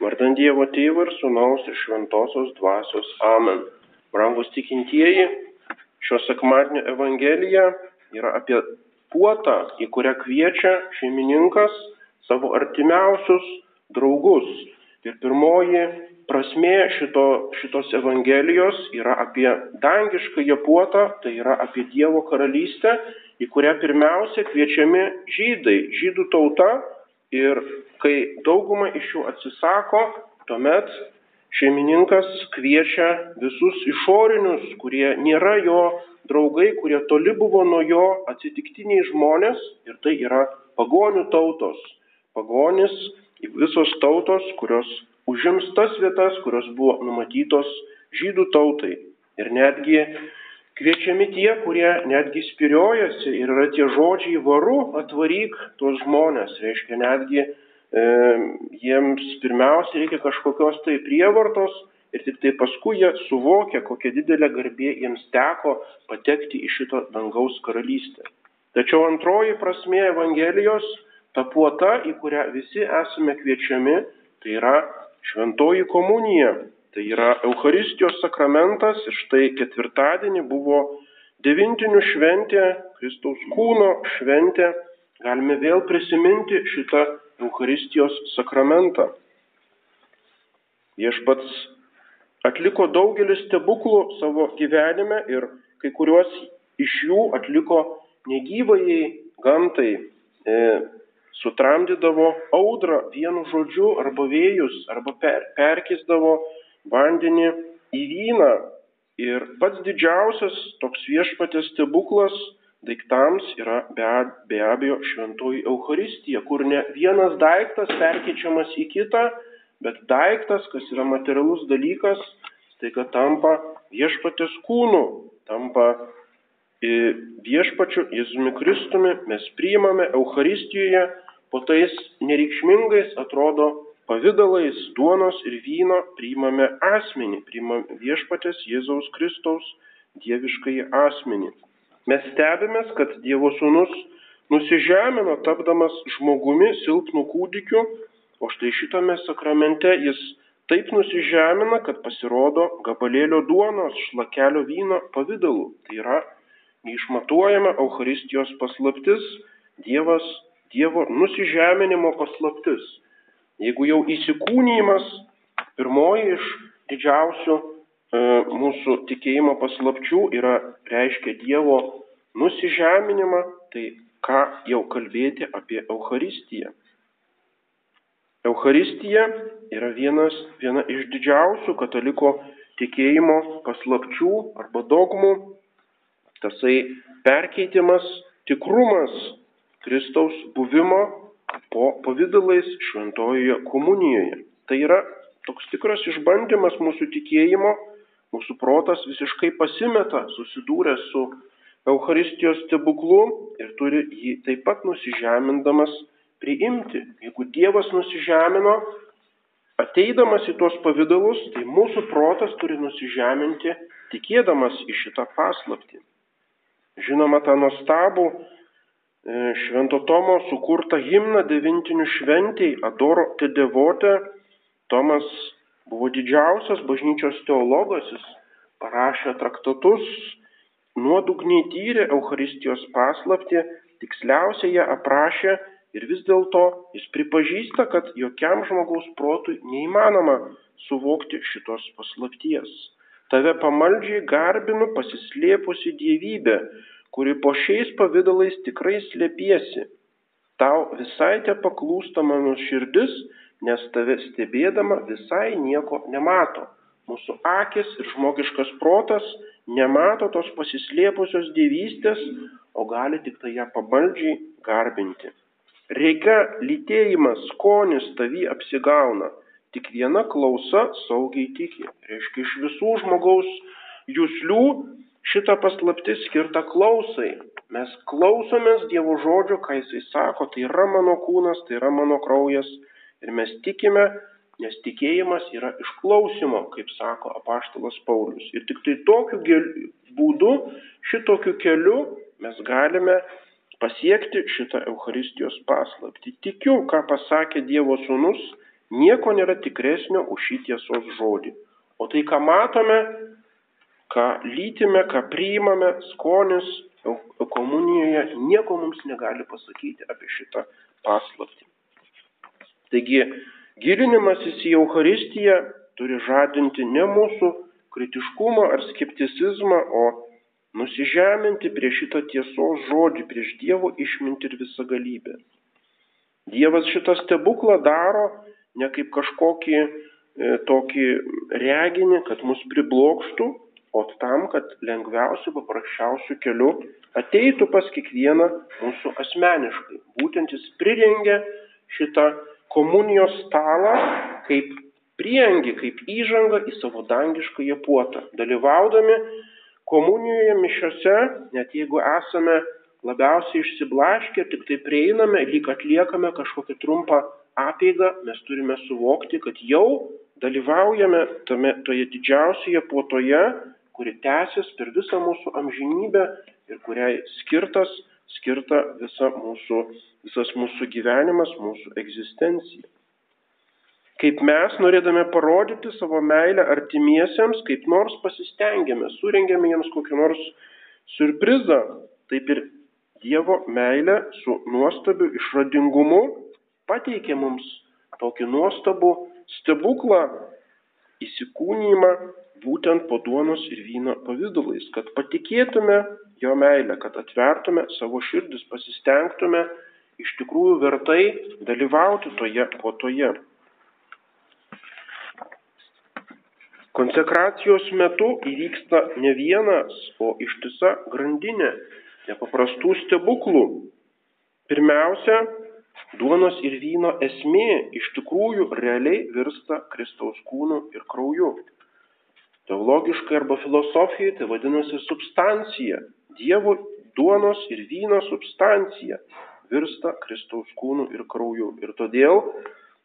Vardant Dievo Tėvo ir Sūnaus ir Šventosios Dvasios. Amen. Brangus tikintieji, šio sekmadienio Evangelija yra apie puotą, į kurią kviečia šeimininkas savo artimiausius draugus. Ir pirmoji prasmė šito, šitos Evangelijos yra apie dangiškąją puotą, tai yra apie Dievo karalystę, į kurią pirmiausia kviečiami žydai, žydų tauta Ir kai dauguma iš jų atsisako, tuomet šeimininkas kviečia visus išorinius, kurie nėra jo draugai, kurie toli buvo nuo jo atsitiktiniai žmonės ir tai yra pagonių tautos. Pagonis visos tautos, kurios užims tas vietas, kurios buvo numatytos žydų tautai. Ir netgi kviečiami tie, kurie netgi spiriojasi ir yra tie žodžiai varu atvaryk tuos žmonės. Reiškia, netgi e, jiems pirmiausia reikia kažkokios tai prievartos ir tik tai paskui jie suvokia, kokia didelė garbė jiems teko patekti į šitą dangaus karalystę. Tačiau antroji prasme Evangelijos, ta puota, į kurią visi esame kviečiami, tai yra šventoji komunija, Tai yra Eucharistijos sakramentas ir štai ketvirtadienį buvo devintinių šventė, Kristaus kūno šventė. Galime vėl prisiminti šitą Eucharistijos sakramentą. Viešpats atliko daugelį stebuklų savo gyvenime ir kai kuriuos iš jų atliko negyvajai gamtai. E, sutramdydavo audrą vienu žodžiu arba vėjus, arba per, perkisdavo vandenį į vyną. Ir pats didžiausias toks viešpatės stebuklas daiktams yra be, be abejo šventoji Euharistija, kur ne vienas daiktas perkeičiamas į kitą, bet daiktas, kas yra materialus dalykas, tai kad tampa viešpatės kūnu, tampa e, viešpačiu Jėzumi Kristumi, mes priimame Euharistijoje po tais nereikšmingais atrodo pavydalais duonos ir vyno priimame asmenį, priimame viešpatės Jėzaus Kristaus dieviškai asmenį. Mes stebimės, kad Dievo sūnus nusižemino tapdamas žmogumi silpnų kūdikiu, o štai šitame sakramente jis taip nusižemina, kad pasirodo gabalėlio duonos, šlakelio vyno pavydalu. Tai yra neišmatuojama Euharistijos paslaptis, Dievas, Dievo nusižeminimo paslaptis. Jeigu jau įsikūnymas, pirmoji iš didžiausių e, mūsų tikėjimo paslapčių yra reiškia Dievo nusižeminimą, tai ką jau kalbėti apie Euharistiją. Euharistija yra vienas, viena iš didžiausių kataliko tikėjimo paslapčių arba dogmų. Tasai perkeitimas, tikrumas Kristaus buvimo po pavydalais šventojoje komunijoje. Tai yra toks tikras išbandymas mūsų tikėjimo, mūsų protas visiškai pasimeta, susidūręs su Euharistijos stebuklu ir turi jį taip pat nusižemindamas priimti. Jeigu Dievas nusižemino, ateidamas į tuos pavydalus, tai mūsų protas turi nusižeminti, tikėdamas į šitą paslaptį. Žinoma, tą nuostabų Švento Tomo sukurtą himną devintinių šventiai Adoro te devote. Tomas buvo didžiausias bažnyčios teologas, jis parašė traktatus, nuodugniai tyrė Euharistijos paslapti, tiksliausiai ją aprašė ir vis dėlto jis pripažįsta, kad jokiam žmogaus protui neįmanoma suvokti šitos paslapties. Tave pamaldžiai garbinu pasislėpusi dievybė, kuri po šiais pavydalais tikrai slėpiesi. Tau visai te paklūsta mano širdis, nes tave stebėdama visai nieko nemato. Mūsų akis ir žmogiškas protas nemato tos pasislėpusios dievystės, o gali tik tai ją pabaldžiai garbinti. Reikia lytėjimas, skonis tavy apsigauna, tik viena klausa saugiai tiki. Reiškia, iš visų žmogaus jūslių šita paslaptis skirta klausai. Mes klausomės Dievo žodžio, ką Jisai sako, tai yra mano kūnas, tai yra mano kraujas. Ir mes tikime, nes tikėjimas yra išklausimo, kaip sako apaštalas Paulius. Ir tik tai tokiu būdu, šitokiu keliu mes galime pasiekti šitą Euharistijos paslaptį. Tikiu, ką pasakė Dievo sūnus Nieko nėra tikresnio už šį tiesos žodį. O tai, ką matome, ką lytime, ką priimame, skonis komunijoje, nieko mums negali pasakyti apie šitą paslaptį. Taigi, gilinimasis į Euharistiją turi žadinti ne mūsų kritiškumą ar skepticizmą, o nusižeminti prieš šitą tiesos žodį, prieš Dievo išmintį ir visagalybę. Dievas šitą stebuklą daro ne kaip kažkokį e, tokį reginį, kad mus priblokštų, o tam, kad lengviausiu, paprasčiausiu keliu ateitų pas kiekvieną mūsų asmeniškai. Būtent jis prirengia šitą komunijos stalą kaip priengi, kaip įžanga į savo dangiškąją puotą. Dalyvaudami komunijoje mišiose, net jeigu esame labiausiai išsiblaškę, tik tai prieiname, lyg atliekame kažkokią trumpą apėgą, mes turime suvokti, kad jau dalyvaujame tame, toje didžiausioje puotoje, kuri tęsis per visą mūsų amžinybę ir kuriai skirtas, skirta visa mūsų, visas mūsų gyvenimas, mūsų egzistencija. Kaip mes, norėdami parodyti savo meilę artimiesiems, kaip nors pasistengėme, surengėme jiems kokį nors surprizą, taip ir Dievo meilė su nuostabiu išradingumu pateikė mums tokį nuostabų stebuklą įsikūnymą būtent po duonos ir vyno pavydalais, kad patikėtume jo meilę, kad atvertume savo širdis, pasistengtume iš tikrųjų vertai dalyvauti toje puotoje. Konsekracijos metu įvyksta ne vienas, o ištisa grandinė nepaprastų stebuklų. Pirmiausia, duonos ir vyno esmė iš tikrųjų realiai virsta Kristaus kūnu ir krauju. Teologiškai arba filosofijoje tai vadinasi substancija. Dievo duonos ir vyno substancija virsta Kristaus kūnu ir krauju. Ir todėl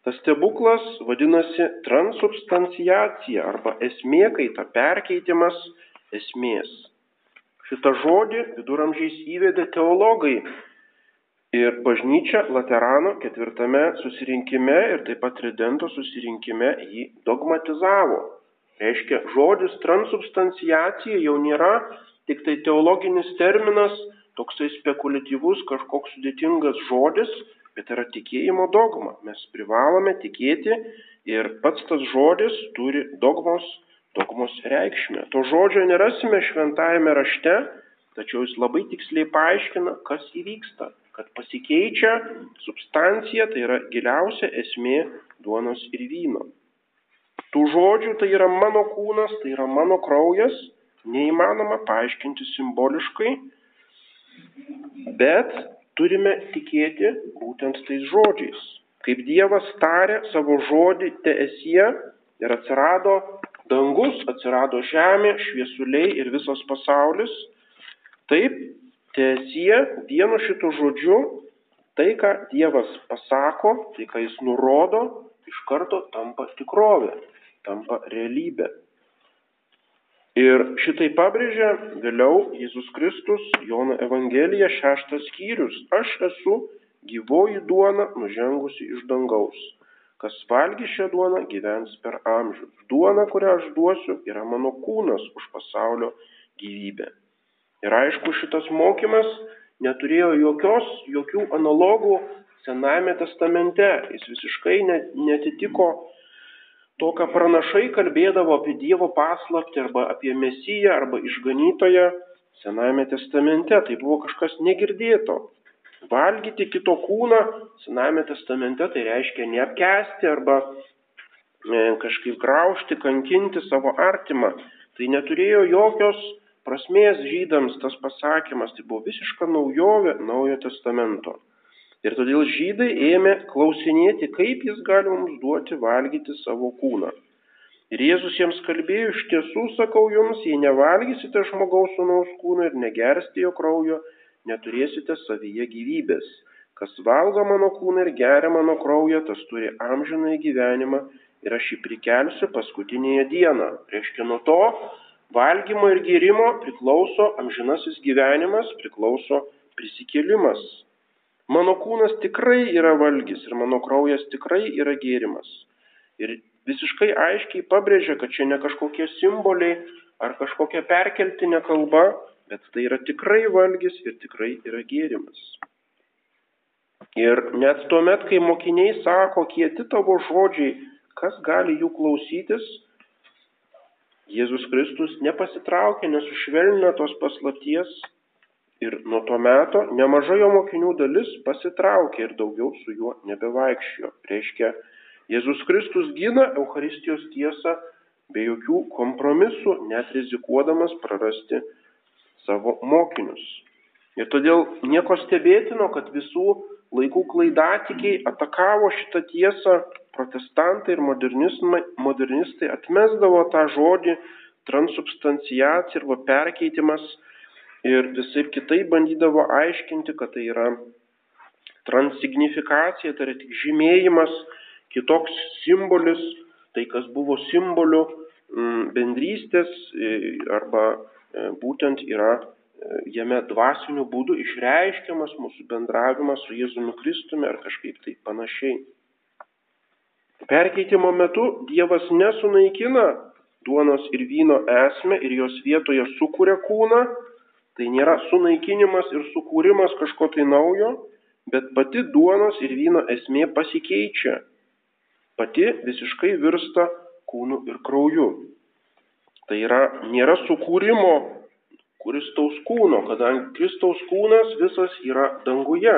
tas stebuklas vadinasi transubstanciacija arba esmė kaita, perkeitimas esmės. Šitą žodį viduramžiais įvedė teologai ir bažnyčia Laterano ketvirtame susirinkime ir taip pat Tridento susirinkime jį dogmatizavo. Reiškia, žodis transubstanciacija jau nėra tik tai teologinis terminas, toksai spekuliatyvus, kažkoks sudėtingas žodis, bet yra tikėjimo dogma. Mes privalome tikėti ir pats tas žodis turi dogmos dogmos reikšmę. To žodžio nerasime šventajame rašte, tačiau jis labai tiksliai paaiškina, kas įvyksta, kad pasikeičia substancija, tai yra giliausia esmė duonos ir vyno. Tų žodžių tai yra mano kūnas, tai yra mano kraujas, neįmanoma paaiškinti simboliškai, bet turime tikėti būtent tais žodžiais. Kaip Dievas tarė savo žodį teesie ir atsirado dangus, atsirado žemė, šviesuliai ir visas pasaulis. Taip, tiesie vienu šitų žodžiu, tai, ką Dievas pasako, tai, ką jis nurodo, iš karto tampa tikrovė, tampa realybė. Ir šitai pabrėžia vėliau Jėzus Kristus, Jono Evangelija, šeštas skyrius. Aš esu gyvoji duona nužengusi iš dangaus. Kas valgy šią duoną, gyvens per amžius. Duona, kurią aš duosiu, yra mano kūnas už pasaulio gyvybę. Ir aišku, šitas mokymas neturėjo jokios, jokių analogų Senajame testamente. Jis visiškai netitiko to, ką pranašai kalbėdavo apie Dievo paslaptį arba apie Mesiją arba išganytoją Senajame testamente. Tai buvo kažkas negirdėto. Valgyti kito kūną, Sename testamente tai reiškia neapkesti arba e, kažkaip graužti, kankinti savo artimą. Tai neturėjo jokios prasmės žydams tas pasakymas, tai buvo visiška naujovė naujo testamento. Ir todėl žydai ėmė klausinėti, kaip jis gali mums duoti valgyti savo kūną. Ir Jėzus jiems kalbėjo, iš tiesų sakau jums, jei nevalgysite žmogaus sunaus kūną ir negersite jo kraujo, neturėsite savyje gyvybės. Kas valgo mano kūną ir geria mano kraują, tas turi amžinai gyvenimą ir aš jį prikelsiu paskutinėje dieną. Reiškia nuo to valgymo ir gėrimo priklauso amžinasis gyvenimas, priklauso prisikėlimas. Mano kūnas tikrai yra valgys ir mano kraujas tikrai yra gėrimas. Ir visiškai aiškiai pabrėžia, kad čia ne kažkokie simboliai ar kažkokia perkeltinė kalba, bet tai yra tikrai valgys ir tikrai yra gėrimas. Ir net tuomet, kai mokiniai sako, kieti tavo žodžiai, kas gali jų klausytis, Jėzus Kristus nepasitraukė, nesušvelnino tos paslapties ir nuo to meto nemaža jo mokinių dalis pasitraukė ir daugiau su juo nebevaikščiojo. Reiškia, Jėzus Kristus gina Euharistijos tiesą be jokių kompromisų, net rizikuodamas prarasti savo mokinius. Ir todėl nieko stebėtino, kad visų laikų klaidatikiai atakavo šitą tiesą, protestantai ir modernistai atmesdavo tą žodį transubstanciacija arba perkeitimas ir visai kitaip bandydavo aiškinti, kad tai yra transignifikacija, tai yra tik žymėjimas, kitoks simbolis, tai kas buvo simboliu mm, bendrystės e, arba e, būtent yra jame dvasiniu būdu išreiškiamas mūsų bendravimas su Jėzumi Kristumi ar kažkaip tai panašiai. Perkeitimo metu Dievas nesunaikina duonos ir vyno esmę ir jos vietoje sukuria kūną, tai nėra sunaikinimas ir sukūrimas kažko tai naujo, bet pati duonos ir vyno esmė pasikeičia. Pati visiškai virsta kūnu ir krauju. Tai yra, nėra sukūrimo Kristaus kūno, kadangi Kristaus kūnas visas yra danguje.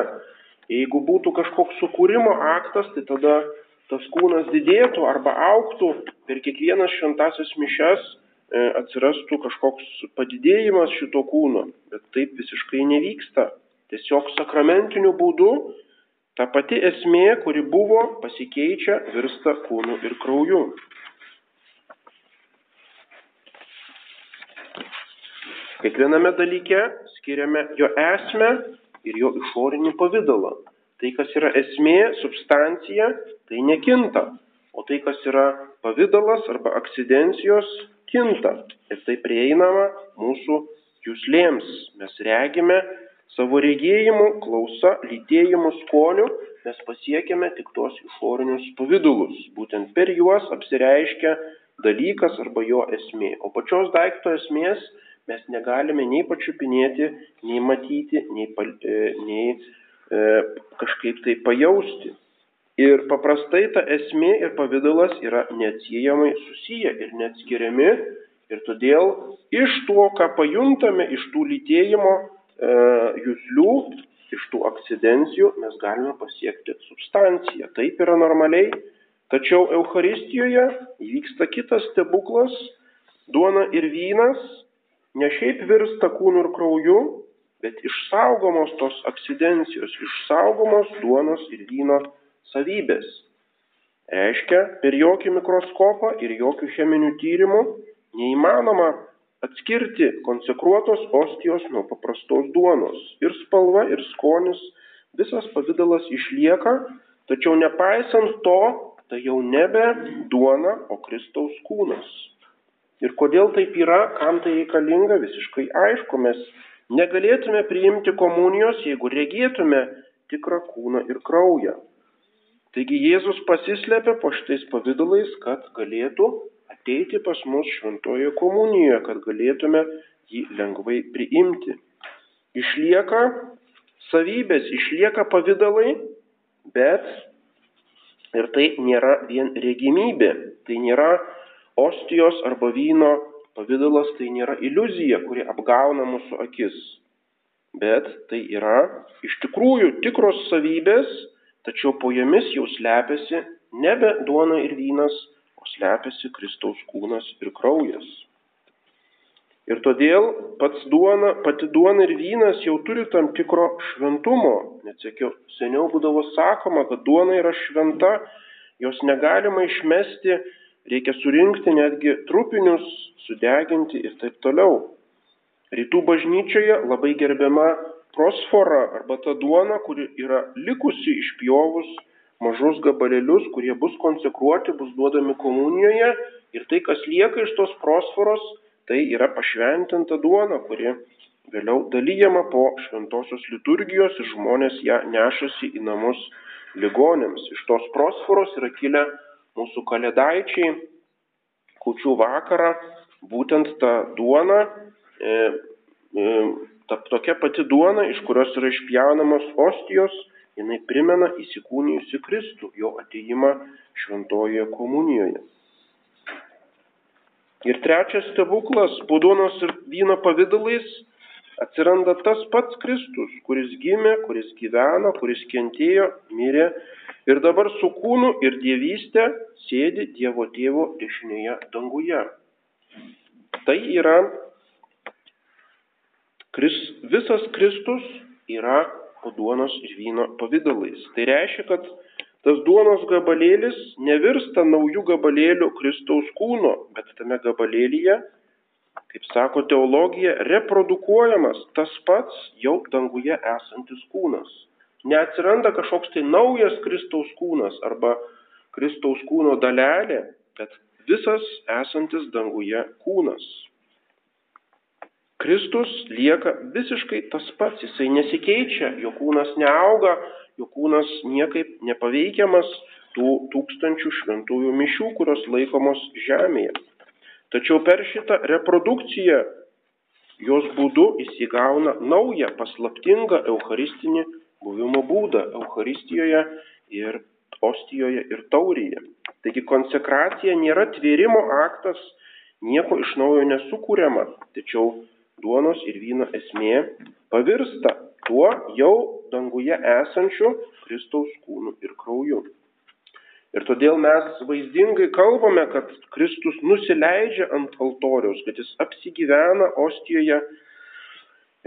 Jeigu būtų kažkoks sukūrimo aktas, tai tada tas kūnas didėtų arba auktų per kiekvienas šventasias mišes atsirastų kažkoks padidėjimas šito kūno, bet taip visiškai nevyksta. Tiesiog sakramentiniu būdu ta pati esmė, kuri buvo, pasikeičia, virsta kūnu ir krauju. Kiekviename dalyke skiriame jo esmę ir jo išorinį pavydalą. Tai, kas yra esmė, substancija, tai nekinta. O tai, kas yra pavydalas arba akcidencijos, kinta. Ir tai prieinama mūsų jūslėms. Mes regime savo regėjimu, klausa, lytėjimu, skoniu, mes pasiekime tik tos išorinius pavydalus. Būtent per juos apsireiškia dalykas arba jo esmė. O pačios daikto esmės mes negalime nei pačiupinėti, nei matyti, nei, e, nei e, kažkaip tai pajausti. Ir paprastai ta esmė ir pavydalas yra neatsiejamai susiję ir neatskiriami. Ir todėl iš to, ką pajuntame, iš tų lytėjimo e, jūslių, iš tų akcidencijų, mes galime pasiekti substanciją. Taip yra normaliai. Tačiau Euharistijoje įvyksta kitas stebuklas. Duona ir vynas ne šiaip virsta kūnu ir krauju, bet išsaugomos tos akcidencijos, išsaugomos duonos ir vyno savybės. Reiškia, per jokį mikroskopą ir jokių cheminių tyrimų neįmanoma atskirti konsekruotos ostijos nuo paprastos duonos. Ir spalva, ir skonis, visas pavydalas išlieka, tačiau nepaisant to, tai jau nebe duona, o Kristaus kūnas. Ir kodėl taip yra, kam tai reikalinga, visiškai aišku, mes negalėtume priimti komunijos, jeigu regėtume tikrą kūną ir kraują. Taigi Jėzus pasislėpė po šitais pavydalais, kad galėtų ateiti pas mus šventoje komunijoje, kad galėtume jį lengvai priimti. Išlieka savybės, išlieka pavydalai, bet ir tai nėra vien regimybė, tai nėra ostijos arba vyno pavydalas tai nėra iliuzija, kuri apgauna mūsų akis, bet tai yra iš tikrųjų tikros savybės, tačiau po jomis jau slepiasi nebe duona ir vynas, o slepiasi Kristaus kūnas ir kraujas. Ir todėl pats duona, pati duona ir vynas jau turi tam tikro šventumo. Net sakiau, seniau būdavo sakoma, kad duona yra šventa, jos negalima išmesti reikia surinkti netgi trupinius, sudeginti ir taip toliau. Rytų bažnyčioje labai gerbiama prosfora arba ta duona, kuri yra likusi išpjovus mažus gabalėlius, kurie bus konsekruoti, bus duodami komunijoje ir tai, kas lieka iš tos prosforos, tai yra pašventinta duona, kuri vėliau dalyjama po šventosios liturgijos ir žmonės ją nešasi į namus ligonėms. Iš tos prosforos yra kilę mūsų kalėdaičiai kučių vakarą, būtent ta duona, e, e, ta tokia pati duona, iš kurios yra išpjaunamos ostijos, jinai primena įsikūnijusi Kristų, jo ateimą šventojoje komunijoje. Ir trečias stebuklas, po duonos ir vyno pavydalais atsiranda tas pats Kristus, kuris gimė, kuris gyveno, kuris kentėjo, mirė ir dabar su kūnu ir dievystė sėdi Dievo tėvo dešinėje danguje. Tai yra kris, visas Kristus yra duonos ir vyno pavydalais. Tai reiškia, kad Tas duonos gabalėlis nevirsta naujų gabalėlių Kristaus kūno, bet tame gabalėlyje, kaip sako teologija, reprodukuojamas tas pats jau danguje esantis kūnas. Neatsiranda kažkoks tai naujas Kristaus kūnas arba Kristaus kūno dalelė, bet visas esantis danguje kūnas. Kristus lieka visiškai tas pats, jisai nesikeičia, jo kūnas neauga, jo kūnas niekaip nepaveikiamas tų tūkstančių šventųjų mišių, kurios laikomos žemėje. Tačiau per šitą reprodukciją jos būdu įsigauna naują paslaptingą eucharistinį buvimo būdą Eucharistijoje ir ostijoje ir taurėje. Taigi konsekracija nėra tvėrimo aktas, nieko iš naujo nesukūriama, tačiau duonos ir vyno esmė pavirsta tuo jau danguje esančiu Kristaus kūnu ir krauju. Ir todėl mes vaizdingai kalbame, kad Kristus nusileidžia ant altoriaus, kad jis apsigyvena ostijoje.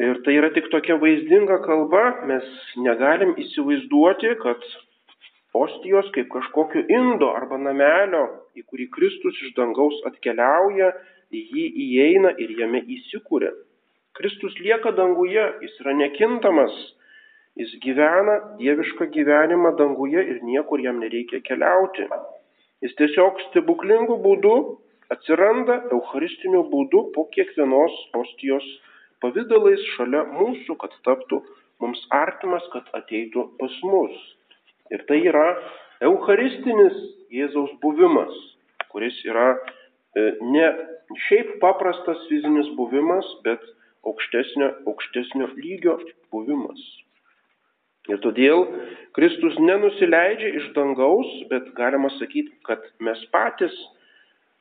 Ir tai yra tik tokia vaizdinga kalba, mes negalim įsivaizduoti, kad ostijos kaip kažkokio indo arba namelio, į kurį Kristus iš dangaus atkeliauja, jį įeina ir jame įsikūrė. Kristus lieka danguje, jis yra nekintamas, jis gyvena dievišką gyvenimą danguje ir niekur jam nereikia keliauti. Jis tiesiog stebuklingų būdų atsiranda eucharistiniu būdu po kiekvienos ostijos pavydalais šalia mūsų, kad taptų mums artimas, kad ateitų pas mus. Ir tai yra eucharistinis Jėzaus buvimas, kuris yra e, ne šiaip paprastas fizinis buvimas, bet aukštesnio, aukštesnio lygio buvimas. Ir todėl Kristus nenusileidžia iš dangaus, bet galima sakyti, kad mes patys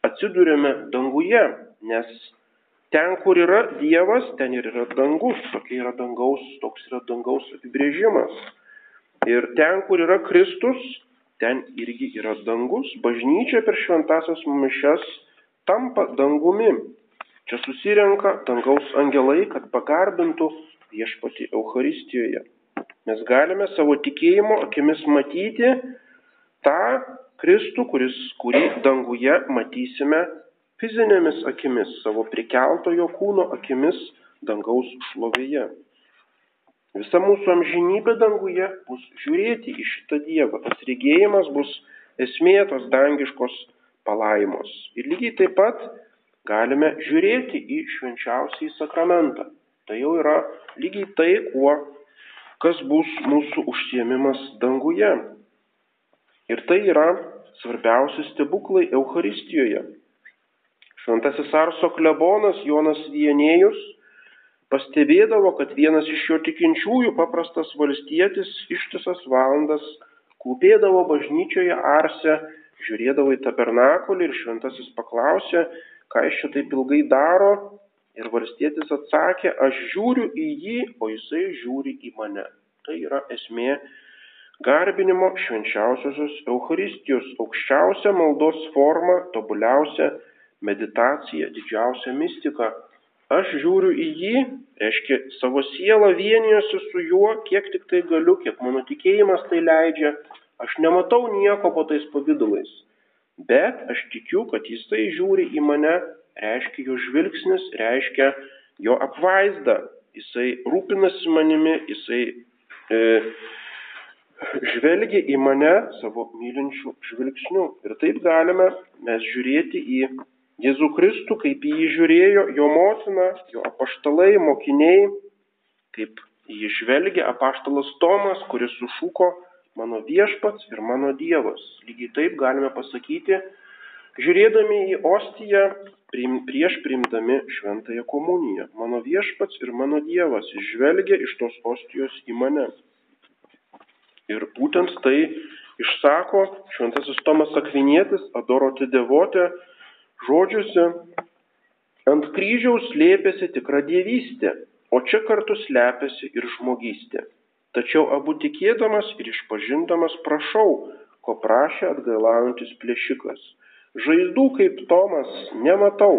atsidūrėme danguje, nes ten, kur yra Dievas, ten ir yra dangus, tokia yra dangaus, toks yra dangaus apibrėžimas. Ir ten, kur yra Kristus, ten irgi yra dangus. Bažnyčia per šventasias mišes tampa dangumi. Čia susirenka dangaus angelai, kad pagarbintų viešpati Euharistijoje. Mes galime savo tikėjimo akimis matyti tą Kristų, kuris, kurį danguje matysime fizinėmis akimis, savo prikeltojo kūno akimis dangaus šlovėje. Visa mūsų amžinybė danguje bus žiūrėti į šitą Dievą. Tas regėjimas bus esmė tos dangiškos palaimos. Ir lygiai taip pat galime žiūrėti į švenčiausiai sakramentą. Tai jau yra lygiai tai, kuo, kas bus mūsų užsiemimas danguje. Ir tai yra svarbiausi stebuklai Euharistijoje. Šventasis Arso klebonas Jonas Vienėjus pastebėdavo, kad vienas iš jo tikinčiųjų, paprastas valstietis, ištisas valandas klūpėdavo bažnyčioje Arse, žiūrėdavo į tabernakulį ir šventasis paklausė, ką jis čia taip ilgai daro? Ir varstietis atsakė, aš žiūriu į jį, o jisai žiūri į mane. Tai yra esmė garbinimo švenčiausiosios Euharistijos, aukščiausia maldos forma, tobuliausia meditacija, didžiausia mistika. Aš žiūriu į jį, reiškia savo sielą vienijuosi su juo, kiek tik tai galiu, kiek mano tikėjimas tai leidžia. Aš nematau nieko po tais pavydalais bet aš tikiu, kad jisai žiūri į mane, reiškia jo žvilgsnis, reiškia jo apvaizda, jisai rūpinasi manimi, jisai e, žvelgia į mane savo mylinčių žvilgsnių. Ir taip galime mes žiūrėti į Jėzų Kristų, kaip į jį žiūrėjo jo motina, jo apaštalai, mokiniai, kaip į jį žvelgia apaštalas Tomas, kuris sušuko, mano viešpats ir mano Dievas. Lygiai taip galime pasakyti, žiūrėdami į ostiją prieš priimdami šventąją komuniją. Mano viešpats ir mano Dievas žvelgia iš tos ostijos į mane. Ir būtent tai išsako šventasis Tomas Akvinietis, adoroti devotę, žodžiuose, ant kryžiaus slėpėsi tikra dievystė, o čia kartu slepiasi ir žmogystė. Tačiau abu tikėdamas ir išpažindamas prašau, ko prašė atgailaujantis plėšikas. Žaizdų kaip Tomas nematau,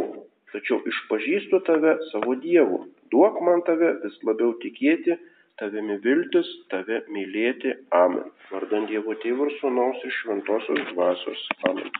tačiau išpažįstu tave savo Dievu. Duok man tave vis labiau tikėti tavimi viltis, tave mylėti. Amen. Vardant Dievo Tėvų ir Sūnaus ir Šventosios Dvasios. Amen.